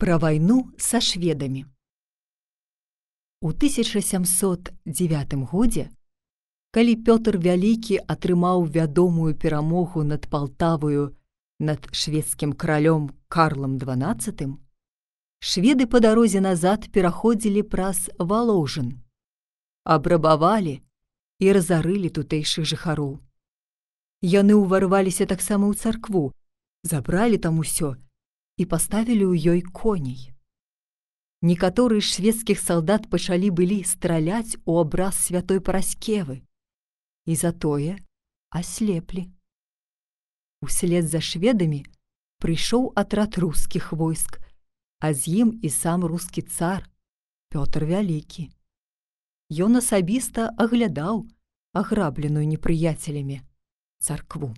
Пра вайну са шведамі. У 1709 годзе, калі Пётр вялікі атрымаў вядомую перамогу над палтаваю над шведскім каралём Карлам XII, шведы па дарозе назад пераходзілі праз валожын, абрабавалі і разарылі тутэйшых жыхароў. Яны ўварваліся таксама ў царкву, забралі там усё і паставілі ў ёй коней. Некаторыя шведскіх салдат пачалі былі страляць у абраз святой параскевы і затое аслеплі. Услед за шведамі прыйшоў атрад рускіх войск, а з ім і сам рускі цар Пётр вялікі. Ён асабіста аглядаў аграбленую непрыяцелямі царкву.